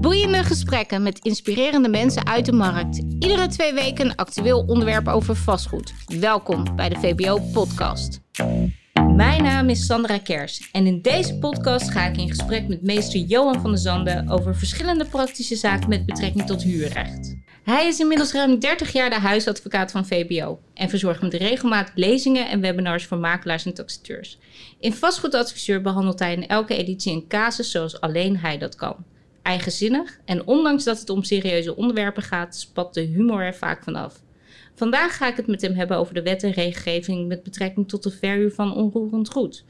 Boeiende gesprekken met inspirerende mensen uit de markt. Iedere twee weken een actueel onderwerp over vastgoed. Welkom bij de VBO-podcast. Mijn naam is Sandra Kers en in deze podcast ga ik in gesprek met meester Johan van der Zanden over verschillende praktische zaken met betrekking tot huurrecht. Hij is inmiddels ruim 30 jaar de huisadvocaat van VBO en verzorgt met regelmatig lezingen en webinars voor makelaars en taxateurs. In vastgoedadviseur behandelt hij in elke editie een casus zoals alleen hij dat kan. Eigenzinnig en ondanks dat het om serieuze onderwerpen gaat, spat de humor er vaak vanaf. Vandaag ga ik het met hem hebben over de wet en regelgeving met betrekking tot de verhuur van onroerend goed.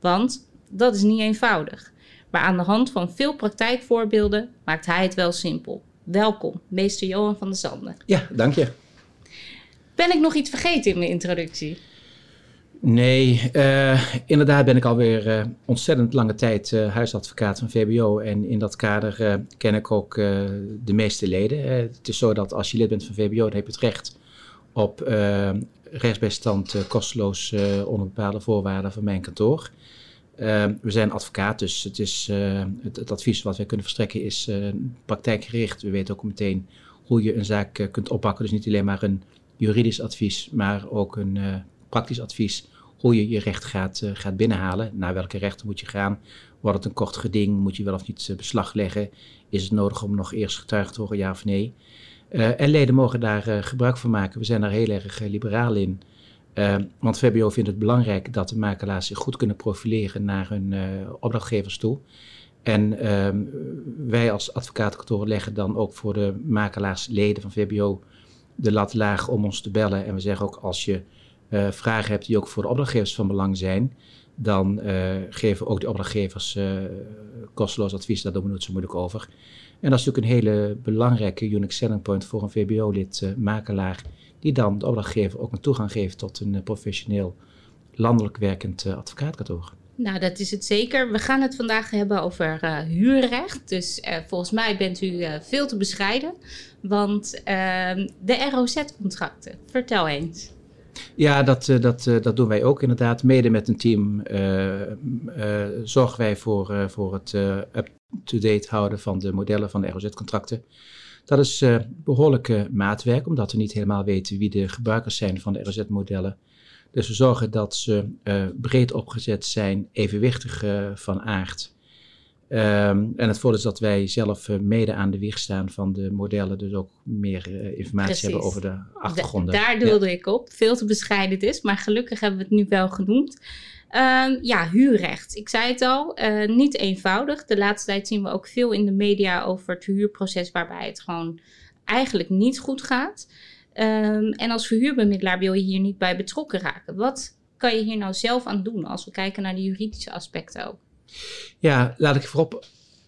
Want dat is niet eenvoudig. Maar aan de hand van veel praktijkvoorbeelden maakt hij het wel simpel. Welkom, meester Johan van der Zanden. Ja, dank je. Ben ik nog iets vergeten in mijn introductie? Nee, uh, inderdaad ben ik alweer uh, ontzettend lange tijd uh, huisadvocaat van VBO. En in dat kader ken ik ook de meeste leden. het is zo dat als je lid bent van VBO, dan heb je het recht op rechtsbijstand kosteloos onder bepaalde voorwaarden van mijn kantoor. we zijn advocaat, dus het, is, het, advies wat wij kunnen verstrekken is praktijkgericht. We weten ook meteen hoe je een zaak kunt oppakken. Dus niet alleen maar een juridisch advies, maar ook een praktisch advies hoe je je recht gaat, uh, gaat binnenhalen. Naar welke rechten moet je gaan? Wordt het een kort geding? Moet je wel of niet uh, beslag leggen? Is het nodig om nog eerst getuigd te horen, ja of nee? Uh, en leden mogen daar gebruik van maken. We zijn daar heel erg liberaal in. want VBO vindt het belangrijk dat de makelaars zich goed kunnen profileren naar hun opdrachtgevers toe. En ehm, wij als advocatenkantoor leggen dan ook voor de makelaarsleden van VBO de lat laag om ons te bellen. En we zeggen ook als je uh, vragen hebt die ook voor de opdrachtgevers van belang zijn, dan uh, geven ook de opdrachtgevers uh, kosteloos advies. Daar doen we nooit zo moeilijk over. En dat is natuurlijk een hele belangrijke unique selling point voor een VBO-lid, makelaar, die dan de opdrachtgever ook een toegang geeft tot een professioneel landelijk werkend advocaatkantoor. Nou, dat is het zeker. We gaan het vandaag hebben over huurrecht. Dus volgens mij bent u veel te bescheiden. Want ehm, de ROZ-contracten, vertel eens. Ja, dat, eh, dat, eh, dat doen wij ook inderdaad. Mede met een team uh, zorgen wij voor, voor het up-to-date houden van de modellen van de ROZ-contracten. Dat is behoorlijk maatwerk, omdat we niet helemaal weten wie de gebruikers zijn van de ROZ-modellen. Dus we zorgen dat ze breed opgezet zijn, evenwichtig van aard. Um, en het voordeel is dat wij zelf uh, mede aan de wieg staan van de modellen, dus ook meer uh, informatie Precies. hebben over de achtergronden. daar doelde ja. ik op. Veel te bescheiden het is, maar gelukkig hebben we het nu wel genoemd. Um, ja, huurrecht. Ik zei het al, uh, niet eenvoudig. De laatste tijd zien we ook veel in de media over het huurproces waarbij het gewoon eigenlijk niet goed gaat. Um, en als verhuurbemiddelaar wil je hier niet bij betrokken raken. Wat kan je hier nou zelf aan doen als we kijken naar de juridische aspecten ook? Ja, laat ik voorop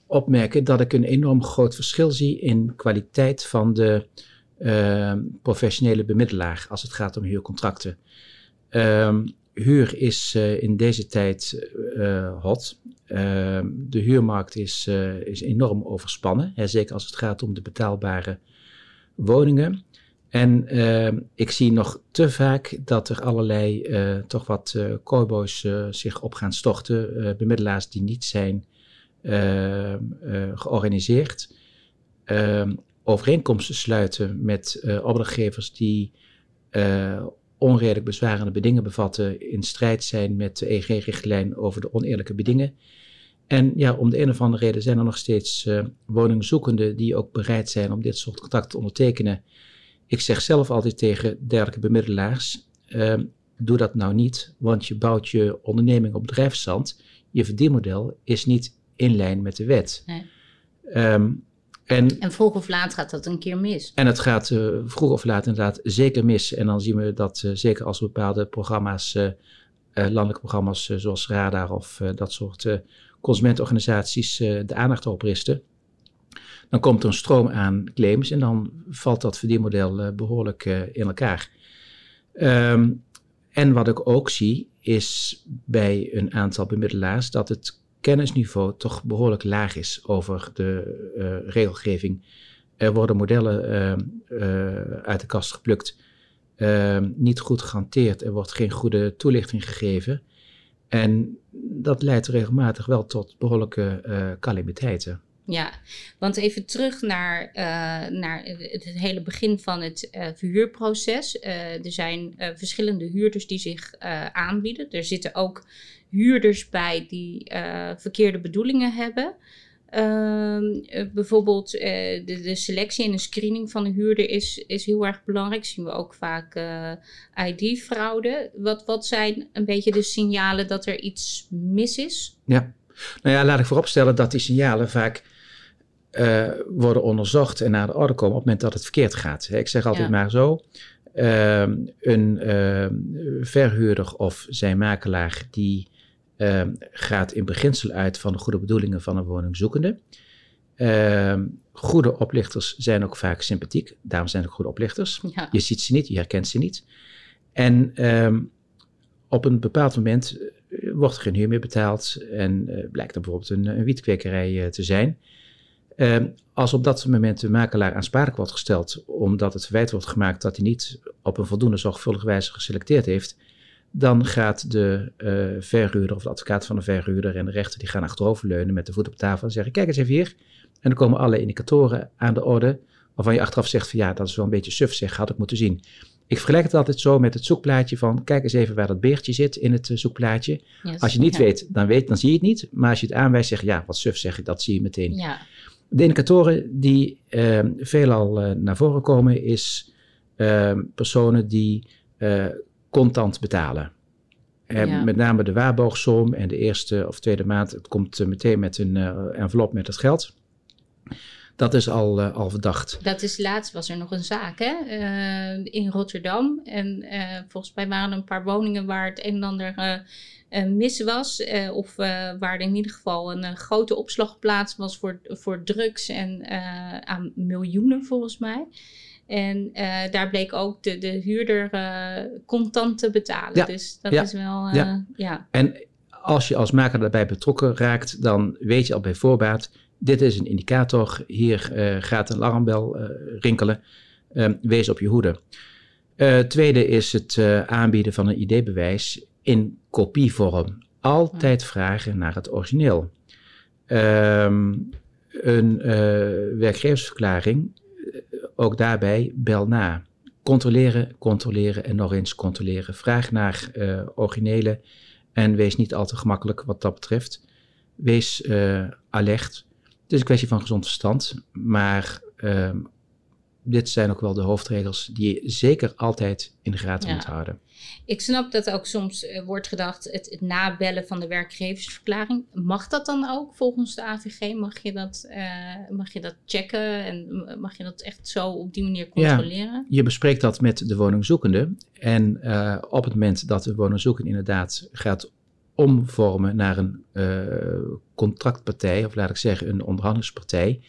opmerken dat ik een enorm groot verschil zie in kwaliteit van de uh, professionele bemiddelaar als het gaat om huurcontracten. Uh, huur is uh, in deze tijd uh, hot. Ehm, de huurmarkt is, eh, is enorm overspannen, hè, zeker als het gaat om de betaalbare woningen. En uh, ik zie nog te vaak dat er allerlei uh, toch wat uh, zich op gaan storten. bemiddelaars die niet zijn georganiseerd. Ehm, overeenkomsten sluiten met opdrachtgevers die onredelijk bezwarende bedingen bevatten. In strijd zijn met de EG-richtlijn over de oneerlijke bedingen. En ja, om de een of andere reden zijn er nog steeds woningzoekenden die ook bereid zijn om dit soort contracten te ondertekenen ik zeg zelf altijd tegen dergelijke bemiddelaars: uh, doe dat nou niet, want je bouwt je onderneming op drijfzand. Je verdienmodel is niet in lijn met de wet. Nee. Um, en, en vroeg of laat gaat dat een keer mis. En het gaat uh, vroeg of laat inderdaad zeker mis. En dan zien we dat uh, zeker als bepaalde programma's, uh, landelijke programma's zoals Radar of dat soort consumentenorganisaties de aandacht erop richten dan komt er een stroom aan claims en dan valt dat verdienmodel uh, behoorlijk uh, in elkaar. Um, en wat ik ook zie is bij een aantal bemiddelaars dat het kennisniveau toch behoorlijk laag is over de uh, regelgeving. Er worden modellen ehm, uit de kast geplukt, ehm, niet goed gehanteerd, er wordt geen goede toelichting gegeven. En dat leidt regelmatig wel tot behoorlijke calamiteiten. Ja, want even terug naar, naar het, hele begin van het verhuurproces. er zijn verschillende huurders die zich aanbieden. Er zitten ook huurders bij die verkeerde bedoelingen hebben. Ehm, eh, bijvoorbeeld eh, de, de, selectie en de screening van de huurder is, is heel erg belangrijk. Zien we ook vaak uh, ID-fraude. Wat, wat zijn een beetje de signalen dat er iets mis is? Ja, nou ja, laat ik vooropstellen dat die signalen vaak worden onderzocht en naar de orde komen op het moment dat het verkeerd gaat. Ik zeg altijd maar zo. Ehm, een ehm, verhuurder of zijn makelaar die Ehm, gaat in beginsel uit van de goede bedoelingen van een woningzoekende. Uh, goede oplichters zijn ook vaak sympathiek, daarom zijn het goede oplichters. Je ziet ze niet, je herkent ze niet. En op een bepaald moment eh, wordt er geen huur meer betaald en uh, blijkt er bijvoorbeeld een, een wietkwekerij uh, te zijn. Als op dat moment de makelaar aansprakelijk wordt gesteld omdat het verwijt wordt gemaakt dat hij niet op een voldoende zorgvuldige wijze geselecteerd heeft, dan gaat de uh, verhuurder of de advocaat van de verhuurder en de rechter die gaan achteroverleunen met de voet op tafel en zeggen: Kijk eens even hier. En dan komen alle indicatoren aan de orde waarvan je achteraf zegt: van ja, dat is wel een beetje suf, zeg, had ik moeten zien. Ik vergelijk het altijd zo met het zoekplaatje van: kijk eens even waar dat beertje zit in het uh, zoekplaatje. als je niet weet, dan weet, dan zie je het niet. Maar als je het aanwijst, zeg je: ja, wat suf zeg ik, dat zie je meteen. Ja. De indicatoren die uh, veelal uh, naar voren komen, is ehm, personen die contant betalen. En Met name de waarborgsom en de eerste of tweede maand, het komt eh, meteen met een envelop met het geld. Dat is al, uh, al verdacht. Dat is laatst was er nog een zaak hè? in Rotterdam. En volgens mij waren er een paar woningen waar het een en ander mis was. of waar er in ieder geval een grote opslagplaats was voor, voor drugs en aan miljoenen volgens mij. En uh, daar bleek ook de, de huurder uh, contant te betalen. Ja. Dus dat is wel. Uh, ja. ja. En als je als maker daarbij betrokken raakt, dan weet je al bij voorbaat: dit is een indicator. Hier gaat een alarmbel rinkelen. Ehm, wees op je hoede. tweede is het aanbieden van een ID-bewijs in kopievorm. Altijd vragen naar het origineel. Um, een werkgeversverklaring ook daarbij bel na. Controleren, controleren en nog eens controleren. Vraag naar uh, originele en wees niet al te gemakkelijk wat dat betreft. Wees uh, alert. Het is een kwestie van gezond verstand, maar uh, dit zijn ook wel de hoofdregels die je zeker altijd in de gaten moet houden. Ik snap dat ook soms uh, wordt gedacht, het, het, nabellen van de werkgeversverklaring. Mag dat dan ook volgens de AVG? Mag je dat, uh, mag je dat checken en mag je dat echt zo op die manier controleren? Ja, je bespreekt dat met de woningzoekende. En uh, op het moment dat de woningzoekende inderdaad gaat omvormen naar een contractpartij, of laat ik zeggen een onderhandelingspartij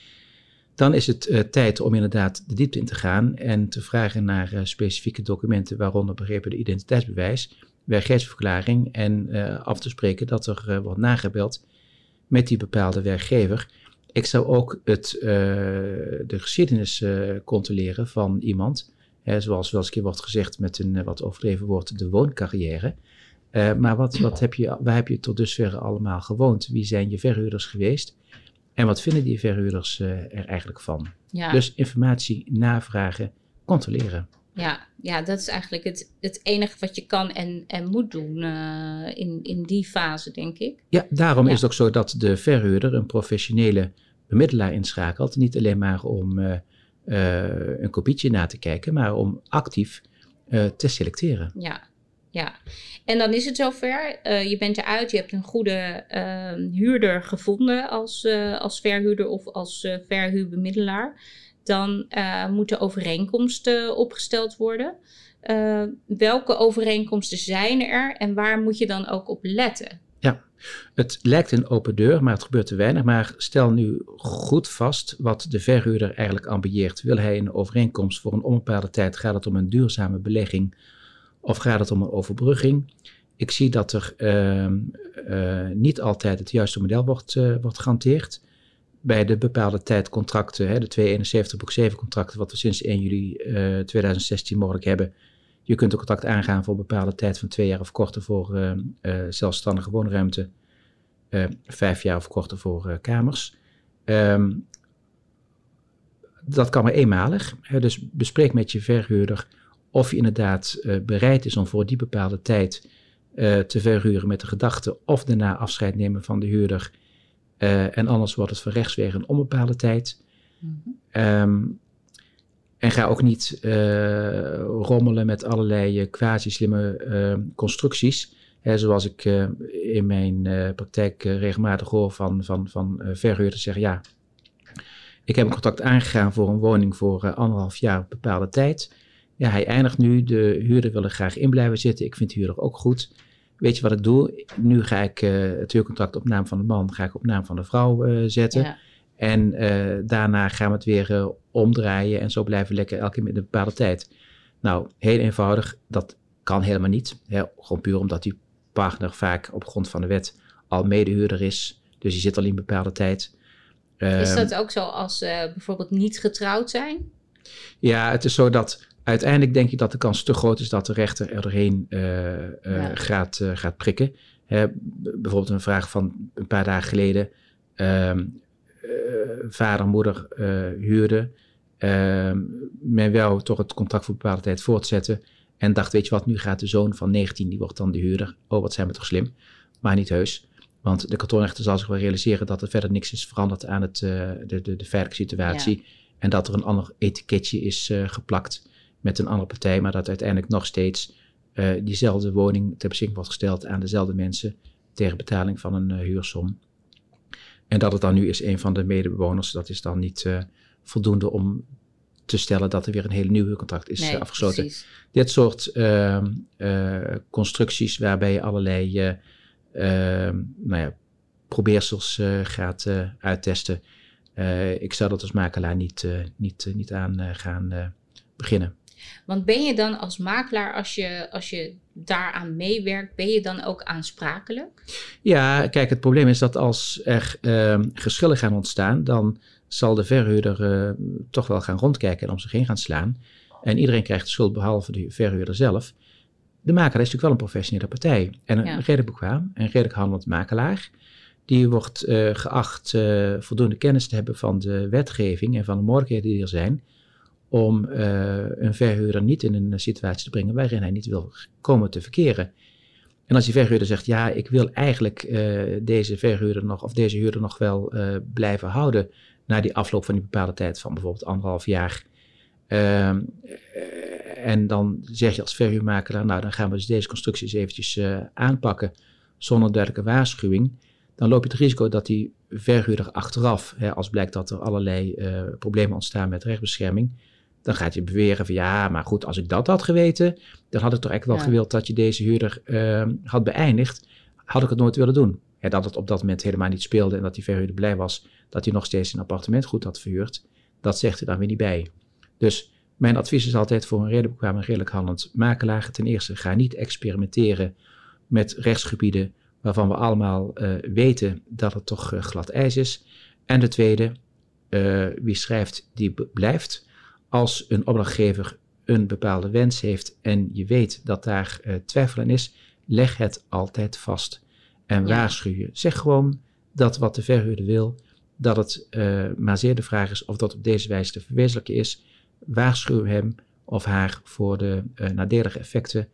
dan is het uh, tijd om inderdaad de diepte in te gaan en te vragen naar uh, specifieke documenten, waaronder begrepen de identiteitsbewijs, werkgeversverklaring en uh, af te spreken dat er wordt nagebeld met die bepaalde werkgever. Ik zou ook het, de geschiedenis controleren van iemand, hè, zoals wel eens een keer wordt gezegd met een wat overdreven woord, de wooncarrière. maar wat, wat heb je, waar heb je tot dusver allemaal gewoond? Wie zijn je verhuurders geweest? En wat vinden die verhuurders uh, er eigenlijk van? Ja. Dus informatie navragen, controleren. Ja, ja dat is eigenlijk het, het enige wat je kan en, en moet doen uh, in, in die fase, denk ik. Ja, daarom is het ook zo dat de verhuurder een professionele bemiddelaar inschakelt. Niet alleen maar om uh, een kopietje na te kijken, maar om actief te selecteren. Ja, ja. En dan is het zover. Uh, je bent eruit, je hebt een goede uh, huurder gevonden als, uh, als verhuurder of als uh, verhuurbemiddelaar. Dan moeten overeenkomsten opgesteld worden. welke overeenkomsten zijn er en waar moet je dan ook op letten? Ja, het lijkt een open deur, maar het gebeurt te weinig. Maar stel nu goed vast wat de verhuurder eigenlijk ambieert. Wil hij een overeenkomst voor een onbepaalde tijd? Gaat het om een duurzame belegging? Of gaat het om een overbrugging? Ik zie dat er uh, niet altijd het juiste model wordt, uh, wordt gehanteerd. Bij de bepaalde tijdcontracten, hè, de 271 boek 7 contracten, wat we sinds 1 juli 2016 mogelijk hebben. Je kunt een contract aangaan voor een bepaalde tijd van twee jaar of korter voor zelfstandige woonruimte. vijf jaar of korter voor kamers. Ehm, dat kan maar eenmalig. Hè, dus bespreek met je verhuurder of je inderdaad uh, bereid is om voor die bepaalde tijd uh, te verhuren met de gedachte of daarna afscheid nemen van de huurder. Uh, en anders wordt het van rechtswege een onbepaalde tijd. Mm -hmm. um, en ga ook niet rommelen met allerlei quasi-slimme constructies. Hè, zoals ik in mijn praktijk regelmatig hoor van, van, van verhuurders zeggen: ja, ik heb een contract aangegaan voor een woning voor anderhalf jaar op bepaalde tijd. Ja, hij eindigt nu. De huurder wil er graag in blijven zitten. Ik vind de huurder ook goed. Weet je wat ik doe? Nu ga ik uh, het huurcontract op naam van de man, ga ik op naam van de vrouw uh, zetten. Ja. En uh, daarna gaan we het weer omdraaien en zo blijven we lekker elke keer met een bepaalde tijd. Nou, heel eenvoudig, dat kan helemaal niet. Hè? Gewoon puur omdat die partner vaak op grond van de wet al medehuurder is. Dus die zit al in een bepaalde tijd. Is dat ook zo als bijvoorbeeld niet getrouwd zijn? Ja, het is zo dat uiteindelijk denk ik dat de kans te groot is dat de rechter er doorheen uh, ja. gaat, uh, gaat prikken. Hè, bijvoorbeeld een vraag van een paar dagen geleden. Ehm, vader en moeder huurden. Ehm, men wou toch het contract voor een bepaalde tijd voortzetten. En dacht, weet je wat, nu gaat de zoon van 19, die wordt dan de huurder. Oh, wat zijn we toch slim. Maar niet heus. Want de kantonrechter zal zich wel realiseren dat er verder niks is veranderd aan het, de, de, de veilige situatie. Ja. En dat er een ander etiketje is geplakt met een andere partij, maar dat uiteindelijk nog steeds uh, diezelfde woning ter beschikking wordt gesteld aan dezelfde mensen tegen betaling van een uh, huursom. En dat het dan nu is een van de medebewoners, dat is dan niet uh, voldoende om te stellen dat er weer een hele nieuw huurcontract is nee, afgesloten. Precies. Dit soort ehm, constructies waarbij je allerlei ehm, nou ja, probeersels gaat uittesten. ik zou dat als makelaar niet, niet, niet aan gaan beginnen. Want ben je dan als makelaar, als je, als je daaraan meewerkt, ben je dan ook aansprakelijk? Ja, kijk, het probleem is dat als er uh, geschillen gaan ontstaan, dan zal de verhuurder uh, toch wel gaan rondkijken en om zich heen gaan slaan. En iedereen krijgt de schuld behalve de verhuurder zelf. De makelaar is natuurlijk wel een professionele partij. En een ja. redelijk bekwaam en redelijk handelend makelaar. Die wordt uh, geacht uh, voldoende kennis te hebben van de wetgeving en van de mogelijkheden die er zijn om uh, een verhuurder niet in een situatie te brengen waarin hij niet wil komen te verkeren. En als die verhuurder zegt, ja, ik wil eigenlijk uh, deze verhuurder nog, of deze huurder nog wel uh, blijven houden na die afloop van die bepaalde tijd van bijvoorbeeld anderhalf jaar. Ehm, en dan zeg je als verhuurmakelaar, nou dan gaan we dus deze constructies eventjes aanpakken zonder duidelijke waarschuwing. Dan loop je het risico dat die verhuurder achteraf, hè, als blijkt dat er allerlei problemen ontstaan met rechtsbescherming, dan gaat je beweren van ja, maar goed, als ik dat had geweten, dan had ik toch echt wel ja. gewild dat je deze huurder uh, had beëindigd. Had ik het nooit willen doen. Ja, dat het op dat moment helemaal niet speelde en dat die verhuurder blij was dat hij nog steeds een appartement goed had verhuurd, dat zegt er dan weer niet bij. Dus mijn advies is altijd voor een redelijk en redelijk handelend makelaar. Ten eerste, ga niet experimenteren met rechtsgebieden waarvan we allemaal uh, weten dat het toch uh, glad ijs is. En de tweede, uh, wie schrijft, die blijft als een opdrachtgever een bepaalde wens heeft en je weet dat daar uh, twijfel aan is, leg het altijd vast. En ja. waarschuw je. Zeg gewoon dat wat de verhuurder wil, dat het uh, maar zeer de vraag is of dat op deze wijze te verwezenlijken is. Waarschuw hem of haar voor de uh, nadelige effecten.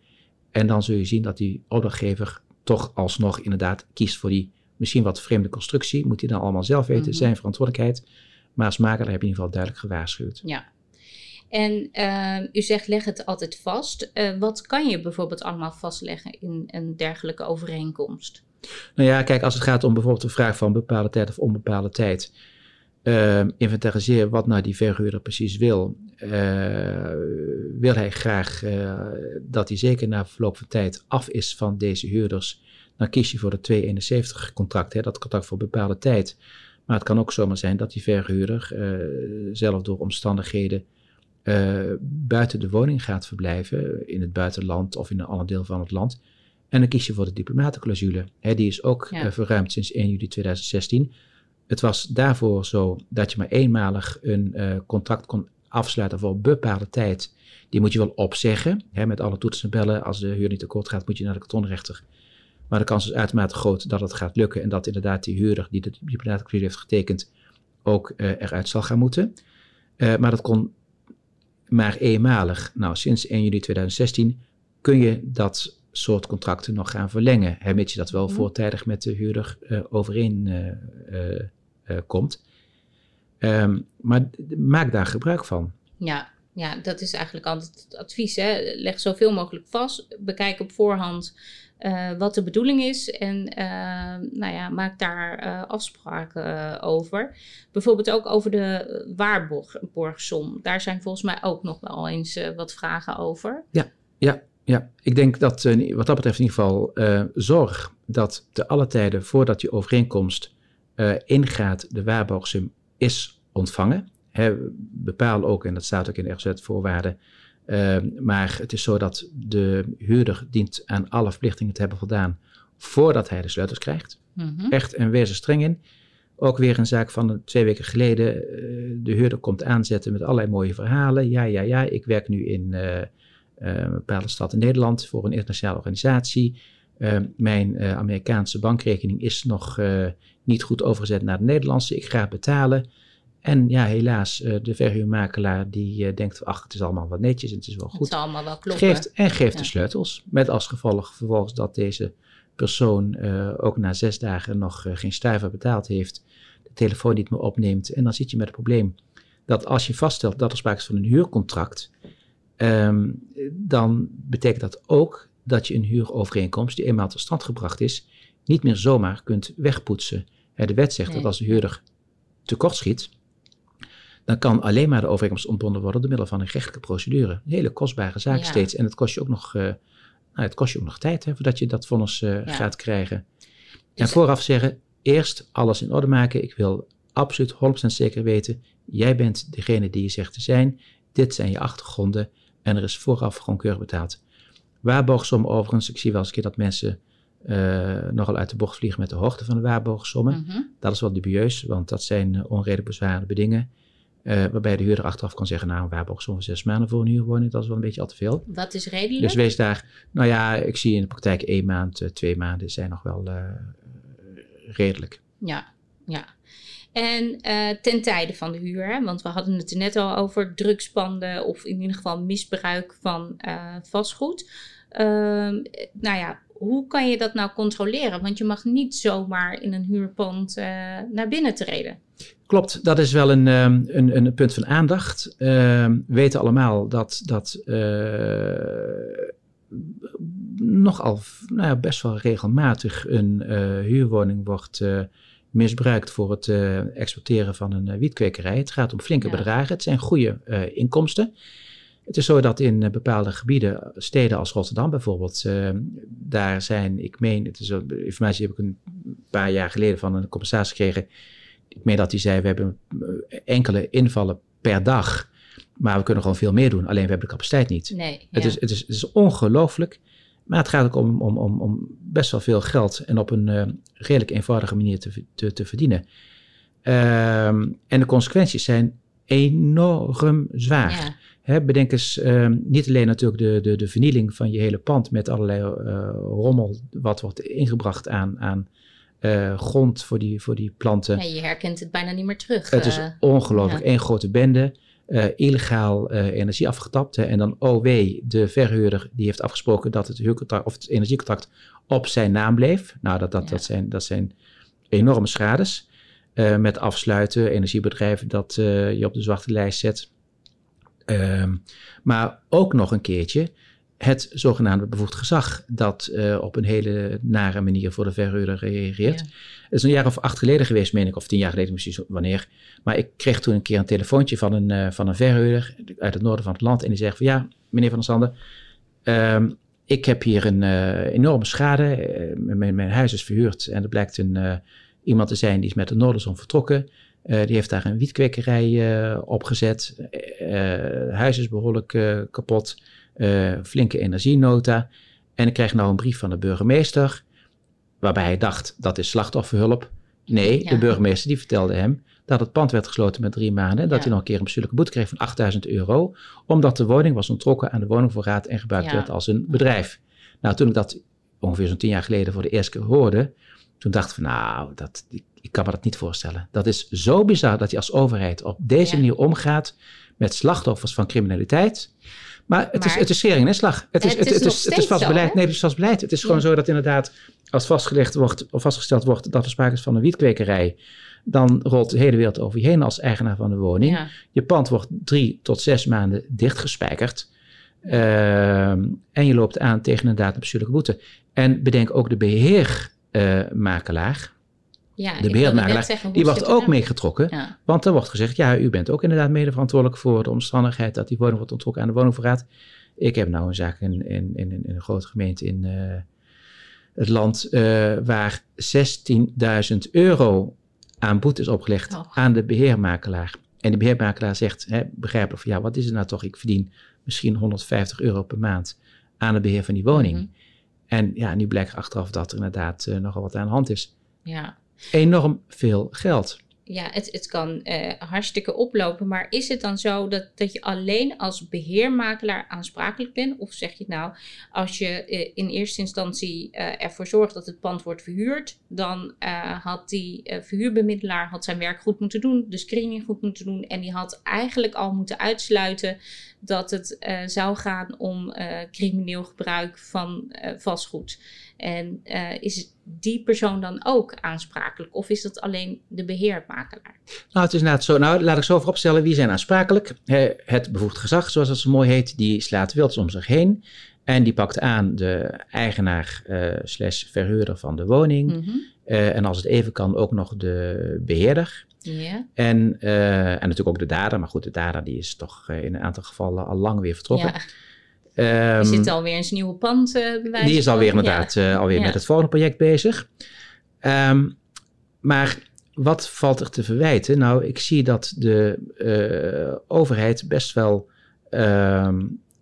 En dan zul je zien dat die opdrachtgever toch alsnog inderdaad kiest voor die misschien wat vreemde constructie. Moet hij dan allemaal zelf weten, mm -hmm. zijn verantwoordelijkheid. Maar als makelaar heb je in ieder geval duidelijk gewaarschuwd. Ja, en uh, u zegt leg het altijd vast. Uh, wat kan je bijvoorbeeld allemaal vastleggen in een dergelijke overeenkomst? Nou ja, kijk, als het gaat om bijvoorbeeld de vraag van bepaalde tijd of onbepaalde tijd. Uh, inventariseer wat nou die verhuurder precies wil. wil hij graag dat hij zeker na verloop van tijd af is van deze huurders? Dan kies je voor de 271 contract, hè, dat contract voor bepaalde tijd. Maar het kan ook zomaar zijn dat die verhuurder zelf door omstandigheden uh, buiten de woning gaat verblijven, in het buitenland of in een ander deel van het land. En dan kies je voor de diplomatenclausule. Hè, die is ook ja. uh, verruimd sinds 1 juli 2016. Het was daarvoor zo dat je maar eenmalig een uh, contract kon afsluiten voor bepaalde tijd. Die moet je wel opzeggen, hè, met alle toetsen en bellen. Als de huur niet akkoord gaat, moet je naar de kantonrechter. Maar de kans is uitermate groot dat het gaat lukken en dat inderdaad die huurder die de diplomatenclausule heeft getekend ook eruit zal gaan moeten. maar dat kon maar eenmalig. Nou, sinds 1 juli 2016 kun je dat soort contracten nog gaan verlengen. Mits je dat wel mhm. voortijdig met de huurder uh, overeen uh, uh, komt. Um, maar maak daar gebruik van. Ja, ja, dat is eigenlijk altijd het advies. Hè? Leg zoveel mogelijk vast. Bekijk op voorhand wat de bedoeling is. En nou ja, maak daar afspraken over. Bijvoorbeeld ook over de waarborgsom. Daar zijn volgens mij ook nog wel eens wat vragen over. Ja, ja, ja, ik denk dat wat dat betreft in ieder geval zorg dat te alle tijden voordat je overeenkomst ingaat, de waarborgsum is ontvangen. Bepaal ook, en dat staat ook in de RZ-voorwaarden, maar het is zo dat de huurder dient aan alle verplichtingen te hebben voldaan voordat hij de sleutels krijgt. Mm -hmm. Echt en wees er streng in. Ook weer een zaak van twee weken geleden. de huurder komt aanzetten met allerlei mooie verhalen. Ja, ja, ja, ik werk nu in een eh, bepaalde stad in Nederland voor een internationale organisatie. Uh, mijn Amerikaanse bankrekening is nog niet goed overgezet naar de Nederlandse. Ik ga betalen. En ja, helaas, de verhuurmakelaar die denkt, ach, het is allemaal wat netjes en het is wel goed. Het zal allemaal wel kloppen. Geeft, en geeft de sleutels. Met als gevolg vervolgens dat deze persoon ook na zes dagen nog geen stuiver betaald heeft. De telefoon niet meer opneemt. En dan zit je met het probleem dat als je vaststelt dat er sprake is van een huurcontract Ehm, dan betekent dat ook dat je een huurovereenkomst die eenmaal tot stand gebracht is, niet meer zomaar kunt wegpoetsen. de wet zegt dat als de huurder tekortschiet, dan kan alleen maar de overeenkomst ontbonden worden door middel van een rechtelijke procedure. Een hele kostbare zaak steeds. En het kost je ook nog, uh, nou, het kost je ook nog tijd hè, voordat je dat vonnis uh, gaat krijgen. En vooraf zeggen, eerst alles in orde maken. Ik wil absoluut 100% zeker weten, jij bent degene die je zegt te zijn. Dit zijn je achtergronden. En er is vooraf gewoon keurig betaald. Waarborgsom overigens, ik zie wel eens een keer dat mensen uh, nogal uit de bocht vliegen met de hoogte van de waarborgsommen. Mhm. Dat is wel dubieus, want dat zijn onredelijk bezwaarde bedingen. Uh, waarbij de huurder achteraf kan zeggen, nou een waarborgsom van zes maanden voor een huurwoning, dat is wel een beetje al te veel. Wat is redelijk? Dus wees daar, nou ja, ik zie in de praktijk één maand, twee maanden zijn nog wel redelijk. Ja, ja. En uh, ten tijde van de huur, hè, want we hadden het er net al over drugspanden of in ieder geval misbruik van vastgoed. Uh, nou ja, hoe kan je dat nou controleren? Want je mag niet zomaar in een huurpand naar binnen treden. Klopt, dat is wel een, um, een, een punt van aandacht. Ehm, we weten allemaal dat, dat nogal nou ja, best wel regelmatig een huurwoning wordt misbruikt voor het exporteren van een wietkwekerij. Het gaat om flinke bedragen. Het zijn goede inkomsten. Het is zo dat in bepaalde gebieden, steden als Rotterdam bijvoorbeeld, daar zijn, ik meen, het is informatie heb ik een paar jaar geleden van een compensatie gekregen. Ik meen dat hij zei, we hebben enkele invallen per dag, maar we kunnen gewoon veel meer doen. Alleen we hebben de capaciteit niet. Nee, het, is, het, is, het is ongelooflijk. Maar het gaat ook om, om, om, om best wel veel geld en op een uh, redelijk eenvoudige manier te, te, te verdienen. Ehm, en de consequenties zijn enorm zwaar. Ja. bedenk eens ehm, niet alleen natuurlijk de, de, de vernieling van je hele pand met allerlei uh, rommel wat wordt ingebracht aan, aan uh, grond voor die, voor die planten. Ja, je herkent het bijna niet meer terug. Het is ongelooflijk. Ja. Eén grote bende uh, illegaal energie afgetapt. Hè, en dan OW, de verhuurder, die heeft afgesproken dat het, huurcontract, of het energiecontract op zijn naam bleef. Nou, dat, dat, dat, zijn, dat zijn enorme schades. Met afsluiten, energiebedrijven dat je op de zwarte lijst zet. Ehm, maar ook nog een keertje het zogenaamde bevoegd gezag, dat uh, op een hele nare manier voor de verhuurder reageert. Het is een jaar of acht geleden geweest, meen ik, of tien jaar geleden, misschien wanneer. Maar ik kreeg toen een keer een telefoontje van een, uh, van een verhuurder uit het noorden van het land. En die zegt van ja, meneer Van der Sande, uh, ik heb hier een uh, enorme schade. Mijn, mijn, huis is verhuurd en er blijkt een, iemand te zijn die is met de Noorderzon vertrokken. die heeft daar een wietkwekerij opgezet. het huis is behoorlijk kapot. Uh, flinke energienota. En ik krijg nou een brief van de burgemeester, waarbij hij dacht dat is slachtofferhulp. Nee, de burgemeester die vertelde hem dat het pand werd gesloten met drie maanden. Dat hij nog een keer een bestuurlijke boete kreeg van 8000 euro. Omdat de woning was ontrokken aan de woningvoorraad en gebruikt werd als een bedrijf. Nou, toen ik dat ongeveer zo'n tien jaar geleden voor de eerste keer hoorde. Toen dacht ik van nou, dat, ik, ik kan me dat niet voorstellen. Dat is zo bizar dat je als overheid op deze manier omgaat met slachtoffers van criminaliteit. Maar het, is, het is schering en slag. Het is, Het het, is het, is, het is vast zo, beleid. hè? Nee, het is vast beleid. Het is gewoon zo dat inderdaad, als vastgelegd wordt, of vastgesteld wordt dat er sprake is van een wietkwekerij, dan rolt de hele wereld over je heen als eigenaar van de woning. Ja. Je pand wordt drie tot zes maanden dichtgespijkerd. Ehm, en je loopt aan tegen inderdaad een bestuurlijke boete. En bedenk ook de beheermakelaar. Ja, de beheermakelaar, die wordt ook meegetrokken. Ja. Want er wordt gezegd, ja, u bent ook inderdaad mede verantwoordelijk voor de omstandigheid dat die woning wordt ontrokken aan de woningvoorraad. Ik heb nou een zaak in, in, in, in een grote gemeente in eh, het land eh, waar 16.000 euro aan boete is opgelegd Oh. aan de beheermakelaar. En de beheermakelaar zegt, hè, begrijpelijk van ja, wat is het nou toch? Ik verdien misschien 150 euro per maand aan het beheer van die woning. Mhm. En ja, nu blijkt achteraf dat er inderdaad eh, nogal wat aan de hand is. Ja. Enorm veel geld. Ja, het, het kan eh, hartstikke oplopen, maar is het dan zo dat, dat je alleen als beheermakelaar aansprakelijk bent? Of zeg je nou, als je eh, in eerste instantie eh, ervoor zorgt dat het pand wordt verhuurd, dan had die verhuurbemiddelaar had zijn werk goed moeten doen, de screening goed moeten doen en die had eigenlijk al moeten uitsluiten dat het zou gaan om crimineel gebruik van vastgoed. En eh, is die persoon dan ook aansprakelijk? Of is dat alleen de beheermakelaar? Nou, het is inderdaad zo. Nou, laat ik zo vooropstellen. Wie zijn aansprakelijk? Het bevoegd gezag, zoals dat zo mooi heet, die slaat wild om zich heen. En die pakt aan de eigenaar eh, slash verhuurder van de woning. Mhm. Eh, en als het even kan, ook nog de beheerder. En, en natuurlijk ook de dader. Maar goed, de dader die is toch in een aantal gevallen al lang weer vertrokken. ja. Ehm, Die zit alweer in zijn nieuwe pand. bij wijze die is alweer inderdaad eh, alweer Ja. met het volgende project bezig. Ehm, maar wat valt er te verwijten? Nou, ik zie dat de eh, overheid best wel ehm,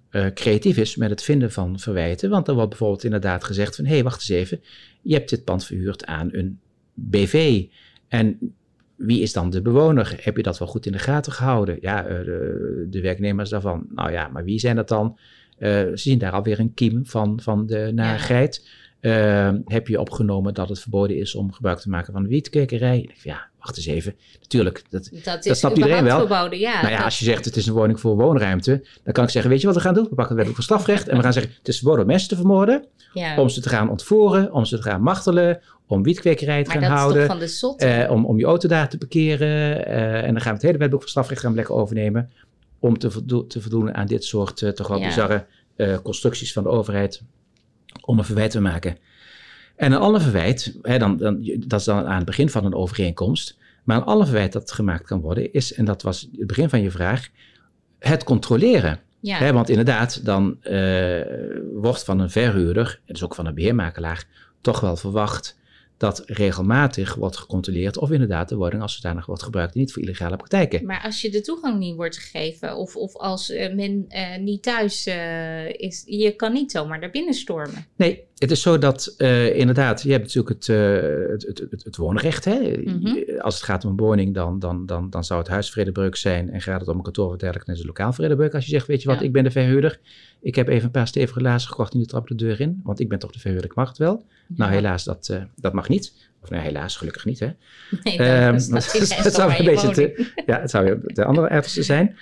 eh, creatief is met het vinden van verwijten. Want er wordt bijvoorbeeld inderdaad gezegd van... hé, hey, wacht eens even, je hebt dit pand verhuurd aan een BV. En wie is dan de bewoner? Heb je dat wel goed in de gaten gehouden? Ja, de, de werknemers daarvan. Nou ja, maar wie zijn dat dan? Eh, ze zien daar alweer een kiem van, van de narigheid. Eh, heb je opgenomen dat het verboden is om gebruik te maken van? Ik denk, Ja, wacht eens even. Natuurlijk, dat, Dat is snapt iedereen wel. verboden, ja. nou ja, dat- als je zegt het is een woning voor woonruimte, dan kan ik zeggen, weet je wat we gaan doen? We pakken het wet voor strafrecht en we gaan zeggen, het is verboden om mensen te vermoorden, ja. om ze te gaan ontvoeren, om ze te gaan martelen, om wietkwekerij te maar gaan dat houden. is toch van de zot? Eh, om, om je auto daar te parkeren. eh, en dan gaan we het hele wetboek van strafrecht gaan lekker overnemen. Om te, voldo- te voldoen aan dit soort eh, toch wel Ja. bizarre eh, constructies van de overheid. Om een verwijt te maken. En een ander verwijt, hè, dan, dan, dat is dan aan het begin van een overeenkomst. Maar een ander verwijt dat gemaakt kan worden is, en dat was het begin van je vraag, het controleren. ja. Hè, want inderdaad, dan eh, wordt van een verhuurder, en dus ook van een beheermakelaar, toch wel verwacht dat regelmatig wordt gecontroleerd of inderdaad de woning als zodanig wordt gebruikt en niet voor illegale praktijken. Maar als je de toegang niet wordt gegeven of, of als eh, men eh, niet thuis eh, is, je kan niet zomaar daar binnen stormen. Nee, het is zo dat eh, inderdaad, je hebt natuurlijk het, eh, het, het, het, het woonrecht. Hè? Mhm. Als het gaat om een woning, dan, dan, dan, dan zou het huisvredebreuk zijn. En gaat het om een kantoor dergelijke, dan is het lokaal vredebreuk. Als je zegt, weet je wat, Ja. ik ben de verhuurder. Ik heb even een paar stevige laarzen gekocht en die trap de deur in. Want ik ben toch de verhuurder, ik mag het wel. Nou, helaas, dat, eh, dat mag niet. Of nou, helaas, gelukkig niet. Hè? Nee, staat die dat zou een beetje te-. Ja, het zou de andere uiterste zijn.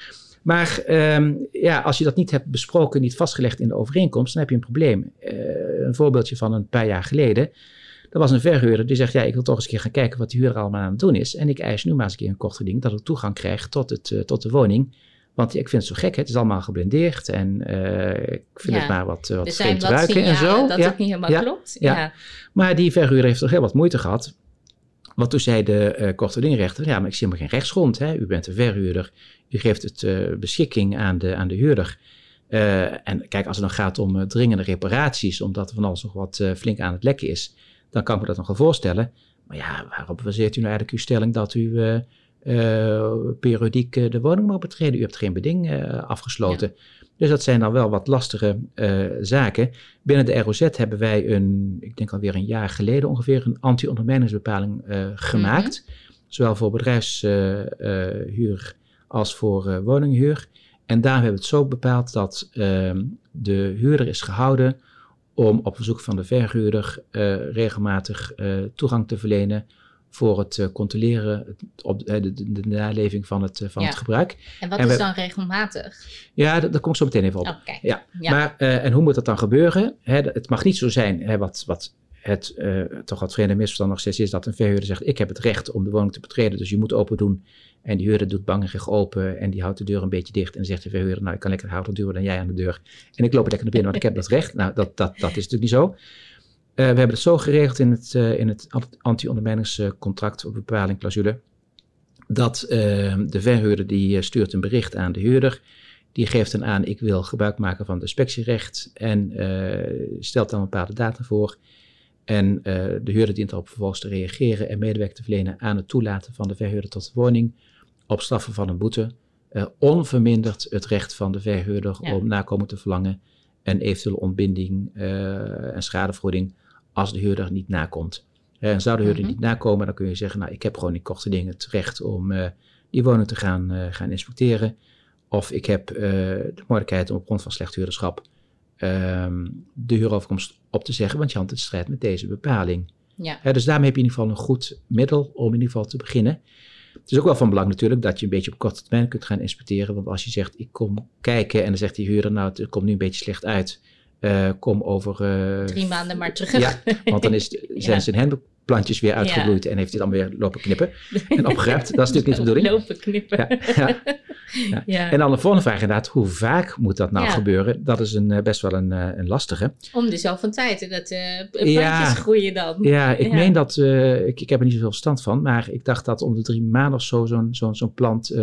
Maar ehm, ja, als je dat niet hebt besproken, niet vastgelegd in de overeenkomst, dan heb je een probleem. Eh, een voorbeeldje van een paar jaar geleden. Er was een verhuurder die zegt, ja, ik wil toch eens een keer gaan kijken wat de huurder allemaal aan het doen is. En ik eis nu maar eens een keer een kort geding dat ik toegang krijg tot, het, eh, tot de woning. Want ik vind het zo gek, het is allemaal geblendeerd en eh, ik vind Ja. het maar wat, wat Er zijn vreemd wat ruiken en zo. dat Ja. het niet helemaal ja, klopt. ja. Ja. Maar die verhuurder heeft toch heel wat moeite gehad. Want toen zei de eh korte dingrechter, ja, maar ik zie helemaal geen rechtsgrond. Hè? U bent een verhuurder, u geeft het eh, beschikking aan de, aan de huurder. Eh, en kijk, als het dan gaat om eh, dringende reparaties, omdat er van alles nog wat eh, flink aan het lekken is, dan kan ik me dat nog wel voorstellen. Maar ja, waarop baseert u nou eigenlijk uw stelling dat u eh, eh, periodiek eh, de woning mag betreden? U hebt geen beding eh, afgesloten. Dus dat zijn dan wel wat lastige eh, zaken. Binnen de ROZ hebben wij een, ik denk alweer een jaar geleden ongeveer, een anti-ondermijningsbepaling eh, gemaakt. Zowel voor bedrijfshuur als voor eh, woninghuur. En daar hebben we het zo bepaald dat ehm, de huurder is gehouden om op verzoek van de verhuurder regelmatig toegang te verlenen voor het uh, controleren, het, op, de, de, de, naleving van het, van ja. het gebruik. En wat en is we, dan regelmatig? Ja, daar kom ik zo meteen even op. Okay. Ja. ja. Maar, en hoe moet dat dan gebeuren? Hè, het mag niet zo zijn, hè, wat, wat het toch wat vreemde misverstand nog steeds is, dat een verhuurder zegt, ik heb het recht om de woning te betreden, dus je moet open doen. En die huurder doet bangerig open en die houdt de deur een beetje dicht. En zegt de verhuurder, nou ik kan lekker houden duwen dan jij aan de deur. En ik loop er lekker naar binnen, want ik heb dat recht. Nou, dat, dat, dat is natuurlijk niet zo. Uh, we hebben het zo geregeld in het, in het anti-ondermijningscontract op bepaling clausule. Dat uh, de verhuurder die stuurt een bericht aan de huurder. Die geeft dan aan, ik wil gebruik maken van het inspectierecht. En stelt dan een bepaalde data voor. En de huurder dient erop vervolgens te reageren en medewerking te verlenen aan het toelaten van de verhuurder tot de woning op straffen van een boete uh, onverminderd het recht van de verhuurder ja. om nakomen te verlangen en eventuele ontbinding uh, en schadevergoeding als de huurder niet nakomt. En zou de huurder mm -hmm. niet nakomen, dan kun je zeggen, nou ik heb gewoon in korte dingen het recht om die woning te gaan, gaan inspecteren. Of ik heb de mogelijkheid om op grond van slecht huurderschap ehm, de huuroverkomst op te zeggen, want je hanteert strijd met deze bepaling. Ja. dus daarmee heb je in ieder geval een goed middel om in ieder geval te beginnen. Het is ook wel van belang natuurlijk dat je een beetje op korte termijn kunt gaan inspecteren. Want als je zegt, ik kom kijken en dan zegt die huurder, nou het komt nu een beetje slecht uit. Uh, kom over... Uh, Drie maanden maar terug. Ja, want dan is, zijn ja. zijn hendelplantjes weer uitgebloeid ja. en heeft hij dan weer lopen knippen en opgeruimd. Dat is natuurlijk niet de bedoeling. Lopen knippen. Ja. En dan de volgende vraag inderdaad, hoe vaak moet dat nou gebeuren? Dat is een, best wel een, een lastige. Om de zoveel tijd, dat uh, plantjes groeien dan. Ja, ik meen dat, ik, ik heb er niet zoveel verstand van, maar ik dacht dat om de drie maanden of zo zo'n zo'n zo'n plant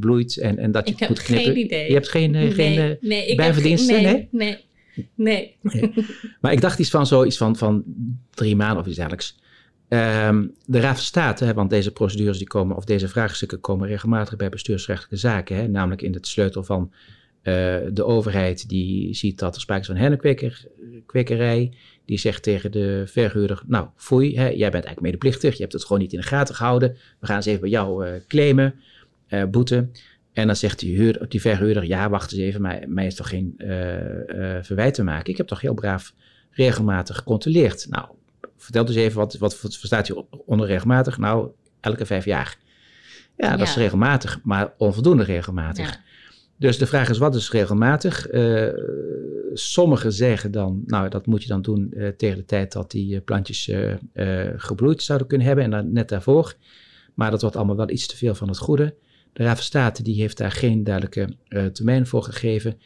bloeit en, en dat je ik moet knippen. Geen idee. Je hebt geen, nee, geen nee, bijverdiensten? nee. nee. Nee. Maar ik dacht iets van zoiets van, van drie maanden of iets dergelijks. Um, de Raad van State, hè, want deze procedures die komen, of deze vraagstukken komen regelmatig bij bestuursrechtelijke zaken. Hè, namelijk in het sleutel van uh, de overheid die ziet dat er sprake is van hennenkwekerij. Die zegt tegen de verhuurder, nou foei, hè, jij bent eigenlijk medeplichtig, je hebt het gewoon niet in de gaten gehouden. We gaan eens even bij jou uh, claimen, uh, boete. En dan zegt die, huur, die verhuurder, ja, wacht eens even, mij, mij is toch geen uh, verwijt te maken. Ik heb toch heel braaf regelmatig gecontroleerd. Nou, vertel dus even, wat, wat verstaat je onder regelmatig? Nou, elke vijf jaar. Ja, dat ja. is regelmatig, maar onvoldoende regelmatig. Ja. Dus de vraag is, wat is regelmatig? Uh, sommigen zeggen dan, nou, dat moet je dan doen tegen de tijd dat die plantjes gebloeid zouden kunnen hebben en dan net daarvoor. Maar dat wordt allemaal wel iets te veel van het goede. De Raad van State die heeft daar geen duidelijke uh, termijn voor gegeven. Uh,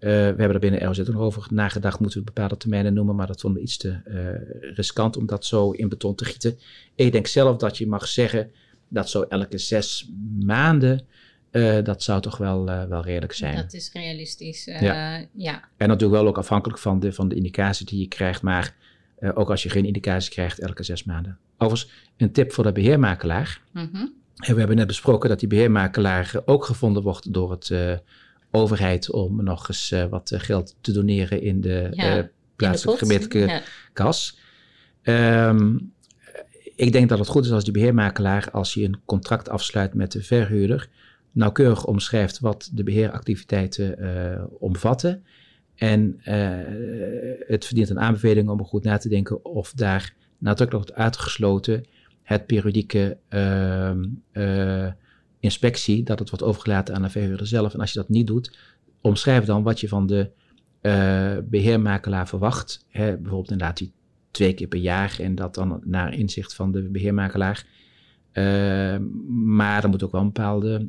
we hebben er binnen nog over nagedacht, moeten we bepaalde termijnen noemen, maar dat vonden we iets te uh, riskant om dat zo in beton te gieten. Ik denk zelf dat je mag zeggen dat zo elke zes maanden, dat zou toch wel, wel redelijk zijn. Dat is realistisch, ja. ja. En natuurlijk wel ook afhankelijk van de, van de indicatie die je krijgt, maar ook als je geen indicatie krijgt, elke zes maanden. Overigens, een tip voor de beheermakelaar. Mm -hmm. En we hebben net besproken dat die beheermakelaar ook gevonden wordt door het uh, overheid om nog eens uh, wat geld te doneren in de ja, plaatselijke gemeentelijke ja. kas. Um, ik denk dat het goed is als die beheermakelaar, als je een contract afsluit met de verhuurder, nauwkeurig omschrijft wat de beheeractiviteiten omvatten. En het verdient een aanbeveling om er goed na te denken of daar nadrukkelijk wordt uitgesloten het periodieke uh, uh, inspectie, dat het wordt overgelaten aan de verhuurder zelf. En als je dat niet doet, omschrijf dan wat je van de uh, beheermakelaar verwacht. Hè, bijvoorbeeld inderdaad die twee keer per jaar en dat dan naar inzicht van de beheermakelaar. maar er moet ook wel een bepaalde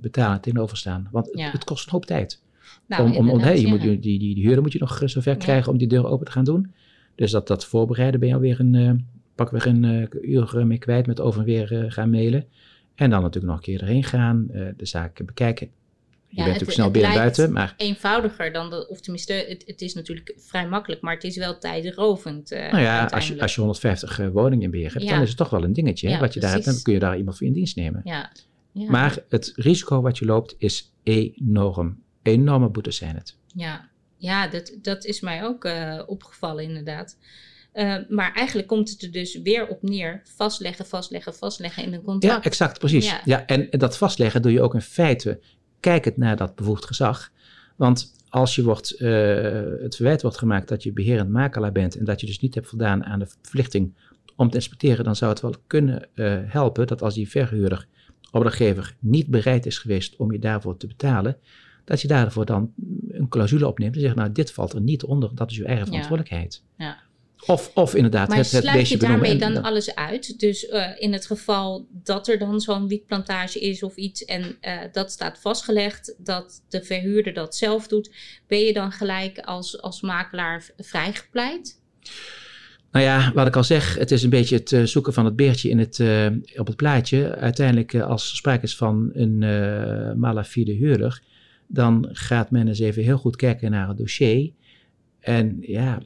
betaling tegenover staan, want ja. het, het, kost een hoop tijd. Nou, om, om, om, hey, je moet, die, die, die huurder moet je nog zover ja. krijgen om die deur open te gaan doen. Dus dat, dat voorbereiden ben je alweer een, pakweg een uh, uur mee kwijt met over en weer uh, gaan mailen. En dan natuurlijk nog een keer erheen gaan, uh, de zaken bekijken. Je ja, bent natuurlijk snel binnen en buiten. Maar... eenvoudiger dan, de, of tenminste, het, het, is natuurlijk vrij makkelijk, maar het is wel tijdrovend. nou ja, als je, als je 150 woningen in beheer hebt, ja. dan is het toch wel een dingetje. Ja, wat je precies. daar hebt, dan kun je daar iemand voor in dienst nemen. Ja. Maar het risico wat je loopt is enorm. Enorme boetes zijn het. Ja, ja dat, dat is mij ook opgevallen inderdaad. Uh, maar eigenlijk komt het er dus weer op neer. Vastleggen, vastleggen, vastleggen in een contract. Ja, exact, precies. Ja. ja en dat vastleggen doe je ook in feite kijkend naar dat bevoegd gezag. Want als je wordt, uh, het verwijt wordt gemaakt dat je beherend makelaar bent en dat je dus niet hebt voldaan aan de verplichting om te inspecteren, dan zou het wel kunnen uh, helpen dat als die verhuurder, opdrachtgever, niet bereid is geweest om je daarvoor te betalen, dat je daarvoor dan een clausule opneemt en zegt, nou dit valt er niet onder, dat is uw eigen verantwoordelijkheid. Ja. Of, of inderdaad maar het, het sluit je daarmee en- dan alles uit? Dus uh, in het geval dat er dan zo'n wietplantage is of iets en uh, dat staat vastgelegd, dat de verhuurder dat zelf doet, ben je dan gelijk als, als makelaar vrijgepleit? Nou ja, wat ik al zeg, het is een beetje het uh, zoeken van het beertje in het, op het plaatje. Uiteindelijk, als er sprake is van een malafide huurder, dan gaat men eens even heel goed kijken naar het dossier. En ja,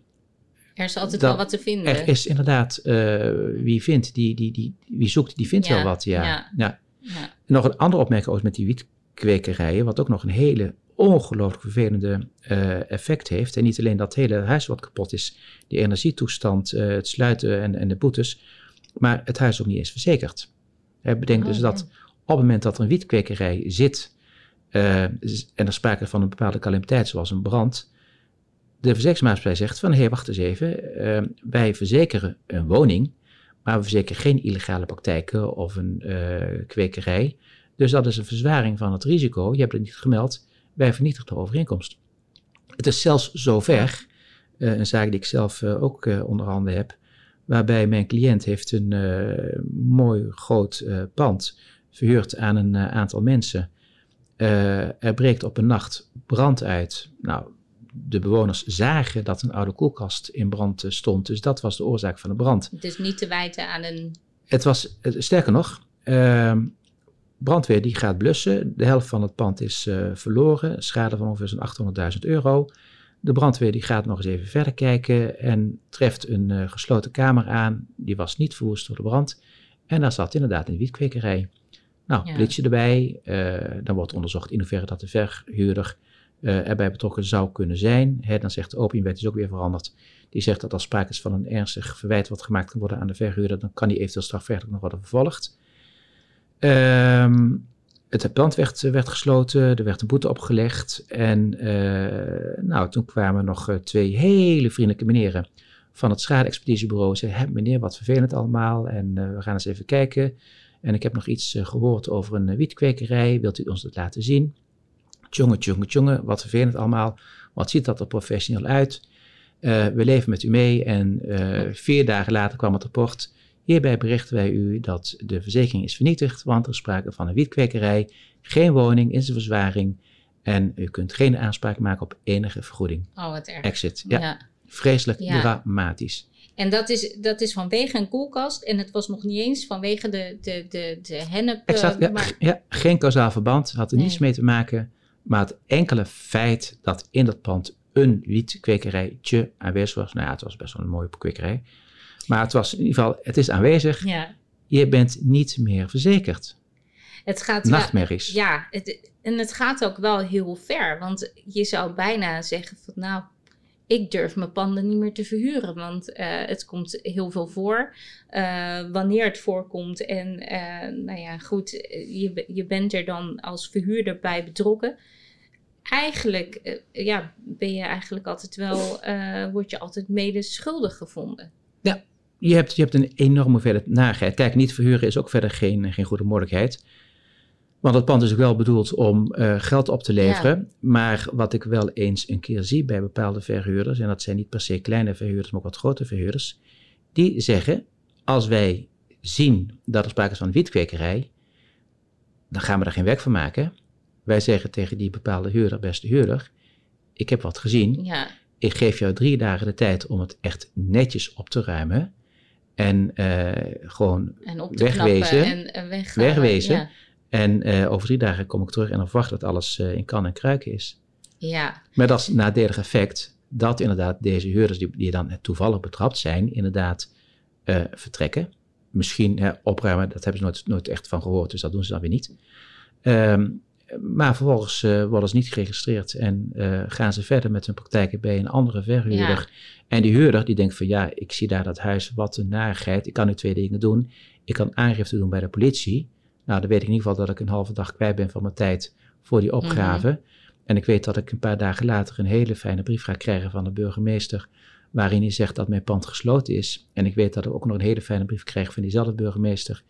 er is altijd wel wat te vinden. Er is inderdaad, uh, wie vindt, die, die, die, wie zoekt, die vindt Ja, wel wat. Ja. ja. Ja. Ja. Nog een andere opmerking ook met die wietkwekerijen, wat ook nog een hele ongelooflijk vervelende uh, effect heeft. En niet alleen dat hele huis wat kapot is, die energietoestand, uh, het sluiten en, en de boetes, maar het huis ook niet eens verzekerd. He, bedenk Oh, dus ja. dat op het moment dat er een wietkwekerij zit en er sprake van een bepaalde calamiteit zoals een brand, de verzekeringsmaatschappij zegt van hé, hey, wacht eens even, uh, wij verzekeren een woning, maar we verzekeren geen illegale praktijken of een uh, kwekerij. Dus dat is een verzwaring van het risico. Je hebt het niet gemeld, wij vernietigen de overeenkomst. Het is zelfs zover, uh, een zaak die ik zelf uh, ook onder handen heb, waarbij mijn cliënt heeft een mooi groot pand verhuurd aan een aantal mensen. Er breekt op een nacht brand uit. Nou, de bewoners zagen dat een oude koelkast in brand stond. Dus dat was de oorzaak van de brand. Het is niet te wijten aan een. Het was, sterker nog, uh, brandweer die gaat blussen. De helft van het pand is uh, verloren. Schade van ongeveer zo'n 800.000 euro. De brandweer die gaat nog eens even verder kijken en treft een uh, gesloten kamer aan. Die was niet verwoest door de brand. En daar zat inderdaad een wietkwekerij. Nou, Ja. politie erbij. eh, dan wordt onderzocht in hoeverre dat de verhuurder eh, erbij betrokken zou kunnen zijn. Hè, dan zegt de opiumwet is ook weer veranderd. Die zegt dat als sprake is van een ernstig verwijt wat gemaakt kan worden aan de verhuurder, dan kan die eventueel strafrechtelijk nog worden vervolgd. Ehm, het pand werd, werd gesloten, er werd een boete opgelegd. En eh, nou, toen kwamen nog eh, twee hele vriendelijke meneren van het schade-expeditiebureau. Zeiden, "Hè, meneer, wat vervelend allemaal. En eh, we gaan eens even kijken. En ik heb nog iets eh, gehoord over een eh, wietkwekerij. Wilt u ons dat laten zien? Tjonge, tjonge, tjonge, wat vervelend allemaal. Wat ziet dat er professioneel uit? Eh, we leven met u mee. En eh, vier dagen later kwam het rapport. Hierbij berichten wij u dat de verzekering is vernietigd, want er is sprake van een wietkwekerij, geen woning in zijn verzwaring en u kunt geen aanspraak maken op enige vergoeding. Oh, wat erg. Exit. Ja, Ja. vreselijk Ja. dramatisch. En dat is, dat is vanwege een koelkast. En het was nog niet eens vanwege de, de, de, de hennep. eh, Exact, ja, maar, ja, geen kausaal verband, had er Nee. niets mee te maken, maar het enkele feit dat in dat pand een wietkwekerijtje aanwezig was, nou ja, het was best wel een mooie kwekerij, maar het was in ieder geval, het is aanwezig, ja. je bent niet meer verzekerd. Het gaat wel- Nachtmerries. Ja, het, en het gaat ook wel heel ver. Want je zou bijna zeggen van nou, ik durf mijn panden niet meer te verhuren. Want eh, het komt heel veel voor. Eh, wanneer het voorkomt en eh, nou ja, goed, je, je bent er dan als verhuurder bij betrokken. Eigenlijk ja, ben je eigenlijk altijd wel, word je altijd mede schuldig gevonden. Je hebt, je hebt een enorme hoeveelheid narigheid. Kijk, niet verhuren is ook verder geen, geen goede mogelijkheid. Want het pand is ook wel bedoeld om eh, geld op te leveren. Maar wat ik wel eens een keer zie bij bepaalde verhuurders, en dat zijn niet per se kleine verhuurders, maar ook wat grote verhuurders, die zeggen: als wij zien dat er sprake is van wietkwekerij, dan gaan we er geen werk van maken. Wij zeggen tegen die bepaalde huurder, beste huurder, ik heb wat gezien. Ja, Ik geef jou drie dagen de tijd om het echt netjes op te ruimen. En eh, gewoon en op te Wegwezen. en, en weggaan. Wegwezen. Ja. En eh, over drie dagen kom ik terug en dan verwacht dat alles eh, in kan en kruiken is. ja, Met als nadelig effect dat inderdaad deze huurders die, die dan toevallig betrapt zijn, inderdaad eh, vertrekken. Misschien hè, opruimen, dat hebben ze nooit, nooit echt van gehoord, dus dat doen ze dan weer niet. Ehm, maar vervolgens eh, worden ze niet geregistreerd en eh, gaan ze verder met hun praktijken bij een andere verhuurder. Ja. En die huurder die denkt van ja, ik zie daar dat huis, wat een narigheid. Ik kan nu twee dingen doen. Ik kan aangifte doen bij de politie. Nou, dan weet ik in ieder geval dat ik een halve dag kwijt ben van mijn tijd voor die opgave. En En ik weet dat ik een paar dagen later een hele fijne brief ga krijgen van de burgemeester. Waarin hij zegt dat mijn pand gesloten is. En ik weet dat ik ook nog een hele fijne brief krijg van diezelfde burgemeester.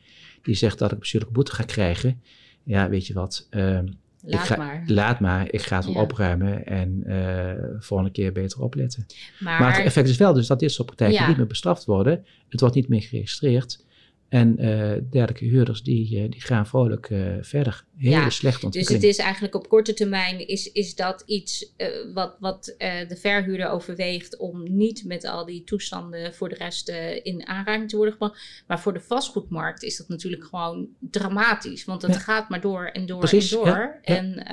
Die zegt dat ik bestuurlijke boete ga krijgen. Ja, weet je wat. ehm, ik Laat ga, maar. Laat maar, ik ga het Ja. opruimen en eh volgende keer beter opletten. Maar, Maar het effect is wel dus dat dit soort praktijken Ja. niet meer bestraft worden. Het wordt niet meer geregistreerd. En eh dergelijke huurders die, eh, die gaan vrolijk eh, verder. Hele Ja, dus het is eigenlijk op korte termijn is, is dat iets eh, wat, wat eh, de verhuurder overweegt om niet met al die toestanden voor de rest eh, in aanraking te worden gebracht. Maar voor de vastgoedmarkt is dat natuurlijk gewoon dramatisch. Want het Ja. gaat maar door en door Precies, en door. ja. En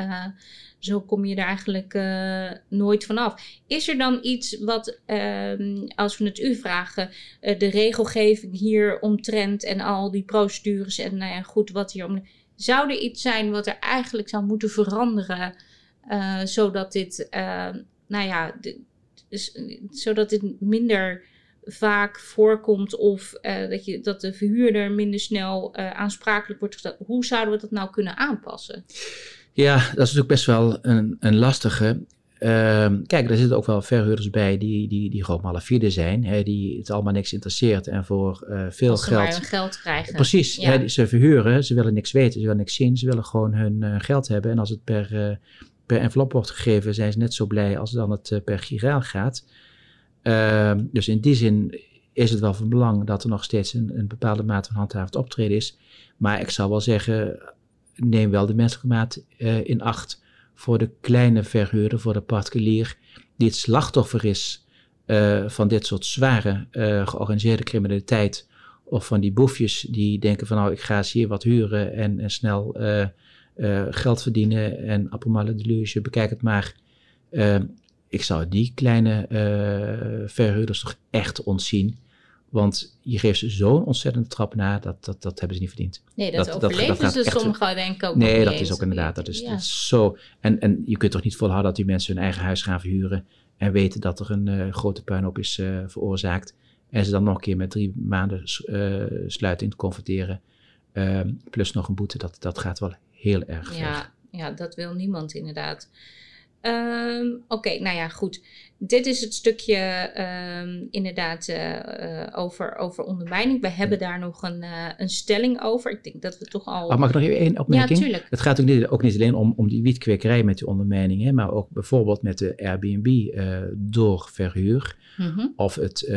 zo kom je er eigenlijk eh, nooit vanaf. Is er dan iets wat, ehm, als we het u vragen, de regelgeving hier omtrent en al die procedures en nou ja, goed wat hier om. Zou er iets zijn wat er eigenlijk zou moeten veranderen, eh, zodat dit, eh, nou ja, dus, zodat dit minder vaak voorkomt of eh, dat, je, dat de verhuurder minder snel aansprakelijk wordt gesteld? Hoe zouden we dat nou kunnen aanpassen? Ja, dat is natuurlijk best wel een, een lastige. Ehm, kijk, er zitten ook wel verhuurders bij die, die, die gewoon malafide zijn. Hè, die het allemaal niks interesseert en voor eh, veel Als ze maar geld... hun geld krijgen. Precies, Ja. hè, ze verhuren, ze willen niks weten, ze willen niks zien, ze willen gewoon hun eh, geld hebben. En als het per, eh, per envelop wordt gegeven, zijn ze net zo blij als dan het per giraal gaat. Ehm, dus in die zin is het wel van belang dat er nog steeds een, een bepaalde mate van handhavend optreden is. Maar ik zou wel zeggen, neem wel de menselijke maat in acht voor de kleine verhuurder, voor de particulier, die het slachtoffer is eh, van dit soort zware eh, georganiseerde criminaliteit. Of van die boefjes die denken van nou, ik ga eens hier wat huren en, en snel eh, geld verdienen en appelmalle deluge, bekijk het maar. Ik zou die kleine verhuurders toch echt ontzien. Want je geeft ze zo'n ontzettende trap na, dat, dat, dat hebben ze niet verdiend. Nee, dat, Dat- dat- overleven dat gaat ze sommigen denk ik ook Nee, dat is ook inderdaad. Dat is, Ja. dat is zo. En, en je kunt toch niet volhouden dat die mensen hun eigen huis gaan verhuren. En weten dat er een eh, grote puinhoop is eh, veroorzaakt. En ze dan nog een keer met drie maanden sluiting te confronteren. Ehm, plus nog een boete. Dat, dat gaat wel heel erg ver. Ja, ja, dat wil niemand inderdaad. Ehm, Oké, nou ja, goed. Dit is het stukje ehm, inderdaad eh, eh, over, over ondermijning. We hebben daar nog een, eh, een stelling over. Ik denk dat we toch al... Oh, mag ik nog even één ja, opmerking? tuurlijk. het gaat ook niet, ook niet alleen om, om die wietkwekerij met die ondermijning. Hè, maar ook bijvoorbeeld met de Airbnb eh door verhuur. Mhm. of het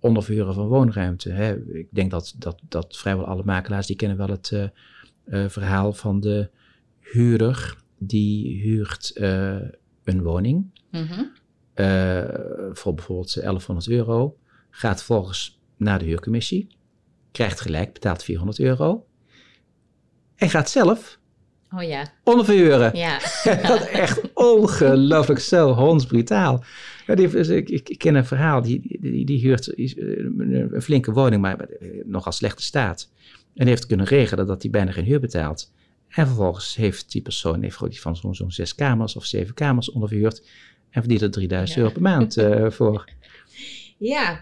onderverhuren van woonruimte. Hè. Ik denk dat, dat, dat vrijwel alle makelaars die kennen wel het verhaal van de huurder die huurt een woning Mhm. eh, voor bijvoorbeeld 1100 euro, gaat vervolgens naar de huurcommissie, krijgt gelijk, betaalt 400 euro en gaat zelf Oh ja, onderverhuren. ja. dat is echt ongelooflijk zo hondsbrutaal. Ja, die, dus ik, ik, ken een verhaal, die, die, die huurt eh, een flinke woning, maar eh, nogal slechte staat. En heeft kunnen regelen dat hij bijna geen huur betaalt. En vervolgens heeft die persoon heeft gewoon van zo'n zo'n zes kamers of zeven kamers onderverhuurd. En verdient er 3000 Ja. euro per maand eh, voor. Ja,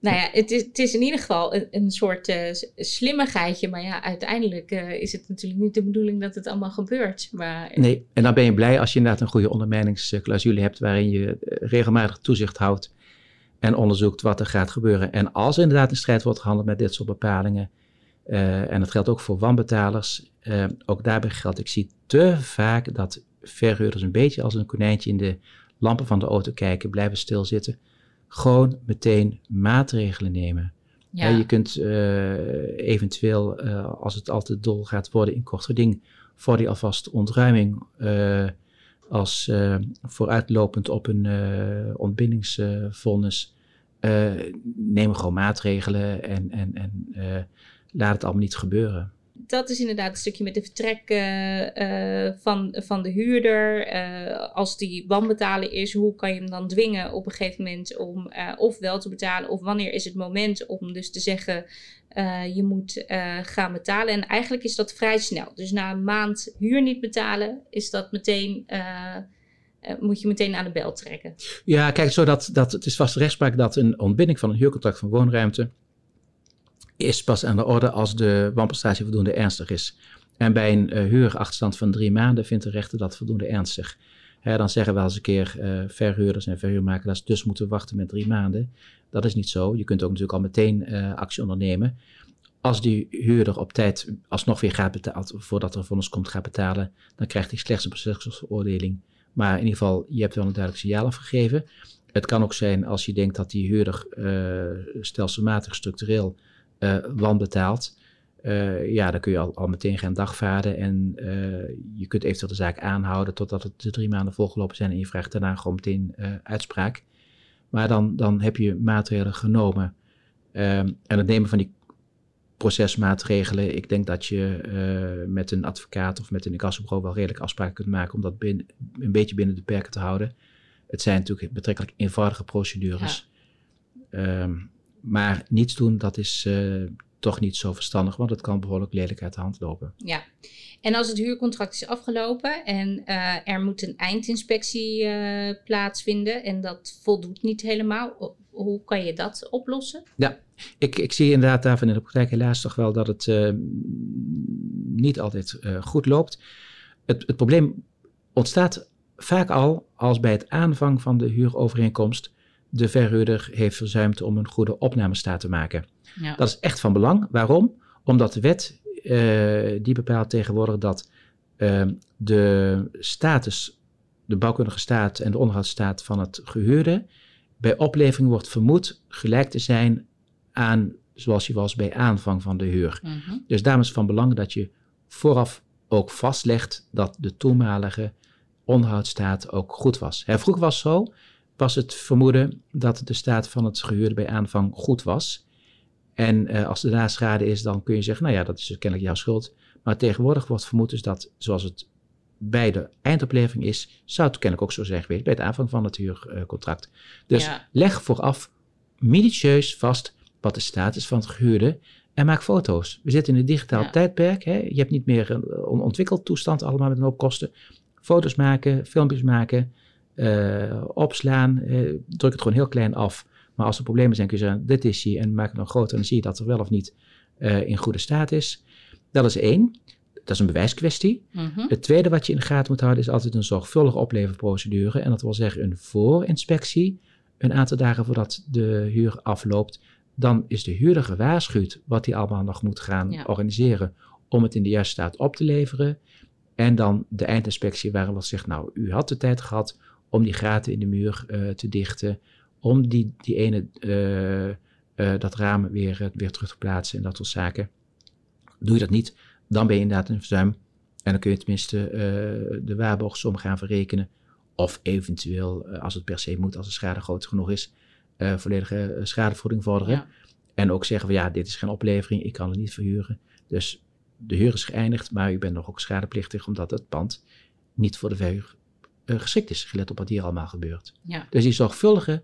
nou ja, het is, het is in ieder geval een, een soort s- slimmigheidje. Maar ja, uiteindelijk eh, is het natuurlijk niet de bedoeling dat het allemaal gebeurt. Maar Nee, en dan ben je blij als je inderdaad een goede ondermijningsclausule hebt waarin je regelmatig toezicht houdt en onderzoekt wat er gaat gebeuren. En als er inderdaad in strijd wordt gehandeld met dit soort bepalingen, en dat geldt ook voor wanbetalers, ook daarbij geldt, ik zie te vaak dat verhuurders een beetje als een konijntje in de lampen van de auto kijken, blijven stilzitten. Gewoon meteen maatregelen nemen. ja, je kunt eh, eventueel, eh, als het al te dol gaat worden in kort geding, voor die alvast ontruiming eh, als vooruitlopend op een eh ontbindingsvonnis, neem gewoon maatregelen en, en, en laat het allemaal niet gebeuren. Dat is inderdaad een stukje met de vertrek eh, van, van de huurder. Eh, als die wanbetaler is, hoe kan je hem dan dwingen op een gegeven moment om eh, of wel te betalen? Of wanneer is het moment om dus te zeggen, je moet gaan betalen? En eigenlijk is dat vrij snel. Dus na een maand huur niet betalen, is dat meteen... moet je meteen aan de bel trekken. Ja, kijk, zodat, dat, het is vast rechtspraak dat een ontbinding van een huurcontract van woonruimte is pas aan de orde als de wanprestatie voldoende ernstig is. En bij een uh, huurachterstand van drie maanden vindt de rechter dat voldoende ernstig. dan zeggen we eens een keer uh, verhuurders en verhuurmakelaars dus moeten wachten met drie maanden. Dat is niet zo. Je kunt ook natuurlijk al meteen uh, actie ondernemen. Als die huurder op tijd alsnog weer gaat betalen, voordat er vonnis komt gaat betalen, dan krijgt hij slechts een procesveroordeling. Maar in ieder geval, je hebt wel een duidelijk signaal afgegeven. Het kan ook zijn als je denkt dat die huurder stelselmatig structureel uh, wanbetaalt. Uh, ja, dan kun je al, al meteen gaan dagvaarden en je kunt eventueel de zaak aanhouden totdat het de drie maanden volgelopen zijn en je vraagt daarna gewoon meteen uitspraak. Maar dan, dan heb je maatregelen genomen. en het nemen van die procesmaatregelen. Ik denk dat je met een advocaat of met een incassobureau wel redelijk afspraken kunt maken om dat binnen, een beetje binnen de perken te houden. Het zijn natuurlijk betrekkelijk eenvoudige procedures. Ja. Um, maar niets doen, dat is uh, toch niet zo verstandig, want het kan behoorlijk lelijk uit de hand lopen. Ja, en als het huurcontract is afgelopen en uh, er moet een eindinspectie uh, plaatsvinden en dat voldoet niet helemaal, hoe kan je dat oplossen? Ja, ik, ik zie inderdaad daarvan in de praktijk helaas toch wel dat het uh, niet altijd goed loopt. Het, het probleem ontstaat vaak al als bij het aanvang van de huurovereenkomst de verhuurder heeft verzuimd om een goede opnamestaat te maken. Ja. Dat is echt van belang. Waarom? Omdat de wet uh, die bepaalt tegenwoordig dat uh, de status, de bouwkundige staat en de onderhoudsstaat van het gehuurde bij oplevering wordt vermoed gelijk te zijn aan zoals je was bij aanvang van de huur. Mm -hmm. Dus daarom is het van belang dat je vooraf ook vastlegt dat de toenmalige onderhoudsstaat ook goed was. Hè, vroeger was het zo, was het vermoeden dat de staat van het gehuurde bij aanvang goed was. En uh, als er daarna schade is, dan kun je zeggen, nou ja, dat is dus kennelijk jouw schuld. Maar tegenwoordig wordt vermoed dus dat, zoals het bij de eindoplevering is, zou het kennelijk ook zo zijn geweest bij het aanvang van het huurcontract. Dus ja. leg vooraf minutieus vast wat de status van het gehuurde en maak foto's. We zitten in een digitaal ja. tijdperk. Hè? Je hebt niet meer een ontwikkeld toestand allemaal met een hoop kosten. Foto's maken, filmpjes maken, uh, opslaan. Uh, druk het gewoon heel klein af. Maar als er problemen zijn, kun je zeggen: dit is hij en maak het nog groter. En dan zie je dat er wel of niet uh, in goede staat is. Dat is één. Dat is een bewijskwestie. Mm -hmm. Het tweede wat je in de gaten moet houden is altijd een zorgvuldige opleverprocedure. En dat wil zeggen een voorinspectie. Een aantal dagen voordat de huur afloopt. Dan is de huurder gewaarschuwd wat hij allemaal nog moet gaan ja. organiseren om het in de juiste staat op te leveren. En dan de eindinspectie waarin wat zegt, nou, u had de tijd gehad om die gaten in de muur uh, te dichten, om die, die ene, uh, uh, dat raam weer, weer terug te plaatsen en dat soort zaken. Doe je dat niet, dan ben je inderdaad een verzuim. En dan kun je tenminste de waarborgsom gaan verrekenen. Of eventueel, als het per se moet, als de schade groot genoeg is, volledige schadevergoeding vorderen. Ja. En ook zeggen van ja, dit is geen oplevering, ik kan het niet verhuren. Dus de huur is geëindigd, maar u bent nog ook schadeplichtig omdat het pand niet voor de verhuur uh, geschikt is, gelet op wat hier allemaal gebeurt. Ja. Dus die zorgvullige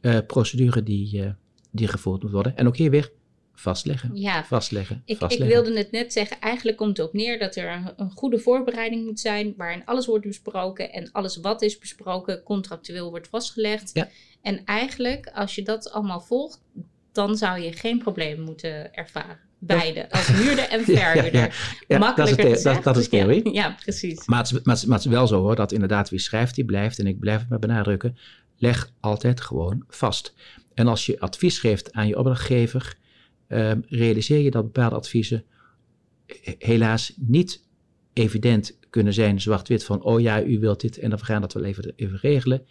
uh, procedure die, uh, die gevoerd moet worden. En ook hier weer vastleggen. Ja, vastleggen, ik, vastleggen. ik wilde het net zeggen, eigenlijk komt het op neer dat er een, een, goede voorbereiding moet zijn, waarin alles wordt besproken en alles wat is besproken contractueel wordt vastgelegd. Ja. En eigenlijk, als je dat allemaal volgt, dan zou je geen probleem moeten ervaren. Beide, als huurder en verhuurder. Ja, ja, ja. Makkelijker dat is, dat, dat is theorie. Ja, precies. Maar het, is, maar, het is, maar het is wel zo hoor, dat inderdaad wie schrijft, die blijft. En ik blijf het maar benadrukken, leg altijd gewoon vast. En als je advies geeft aan je opdrachtgever, um, realiseer je dat bepaalde adviezen helaas niet evident kunnen zijn, zwart-wit, van oh ja, u wilt dit en dan gaan dat wel even, even regelen.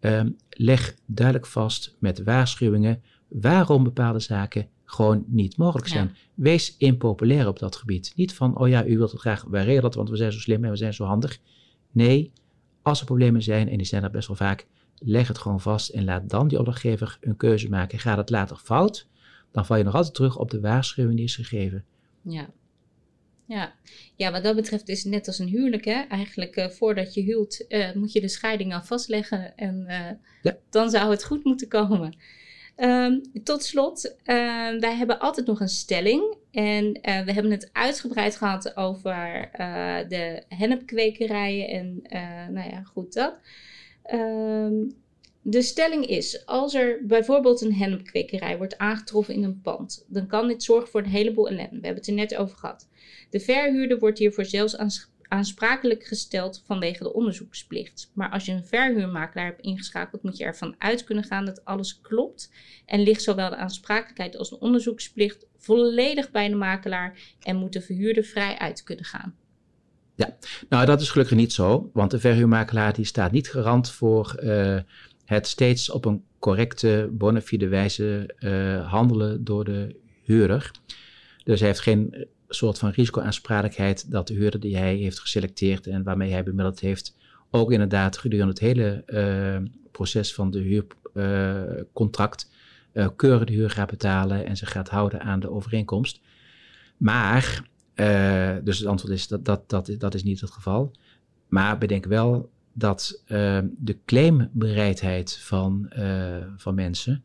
Um, leg duidelijk vast met waarschuwingen waarom bepaalde zaken gewoon niet mogelijk zijn. Ja. Wees impopulair op dat gebied. Niet van, oh ja, u wilt het graag, wij regelen dat, want we zijn zo slim en we zijn zo handig. Nee, als er problemen zijn, en die zijn er best wel vaak, leg het gewoon vast en laat dan die opdrachtgever een keuze maken. Gaat het later fout, dan val je nog altijd terug op de waarschuwing die is gegeven. Ja. Ja. ja, wat dat betreft is het net als een huwelijk. Hè? Eigenlijk uh, voordat je huwt, uh, moet je de scheiding al vastleggen. En uh, ja. dan zou het goed moeten komen. Um, tot slot, uh, wij hebben altijd nog een stelling. En uh, we hebben het uitgebreid gehad over uh, de hennepkwekerijen. En nou ja, goed dat. Um, de stelling is, als er bijvoorbeeld een hennepkwekerij wordt aangetroffen in een pand, dan kan dit zorgen voor een heleboel ellende. We hebben het er net over gehad. De verhuurder wordt hiervoor zelfs aansprakelijk gesteld vanwege de onderzoeksplicht. Maar als je een verhuurmakelaar hebt ingeschakeld, moet je ervan uit kunnen gaan dat alles klopt. En ligt zowel de aansprakelijkheid als de onderzoeksplicht volledig bij de makelaar en moet de verhuurder vrij uit kunnen gaan. Ja, nou dat is gelukkig niet zo, want de verhuurmakelaar die staat niet garant voor uh, het steeds op een correcte, bona fide wijze uh, handelen door de huurder. Dus hij heeft geen soort van risicoaansprakelijkheid dat de huurder die hij heeft geselecteerd en waarmee hij bemiddeld heeft, ook inderdaad gedurende het hele uh, proces van de huurcontract uh, keurig de huur gaat betalen en zich gaat houden aan de overeenkomst. Maar, dus het antwoord is dat, dat, dat, dat is niet het geval. Maar bedenk wel dat de claimbereidheid van, van mensen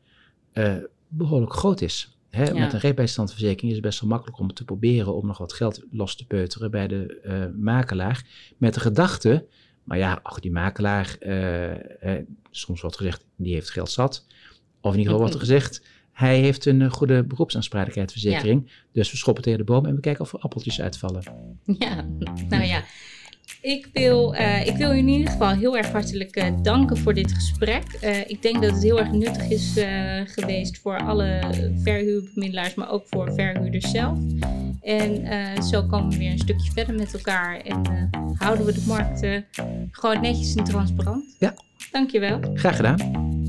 behoorlijk groot is. Hè, Met een rechtbijstandverzekering is het best wel makkelijk om te proberen om nog wat geld los te peuteren bij de uh, makelaar. Met de gedachte, maar ja, ach, die makelaar, uh, soms wordt gezegd, die heeft geld zat. Of in ieder geval wordt er gezegd, hij heeft een goede beroepsaansprakelijkheidsverzekering. Dus we schoppen tegen de boom en we kijken of er appeltjes uitvallen. Ja, nou ja. Ik wil, uh, ik wil u in ieder geval heel erg hartelijk uh, danken voor dit gesprek. Uh, ik denk dat het heel erg nuttig is geweest voor alle verhuurbemiddelaars, maar ook voor verhuurders zelf. En zo komen we weer een stukje verder met elkaar en houden we de markt gewoon netjes en transparant. Ja. Dankjewel. Graag gedaan.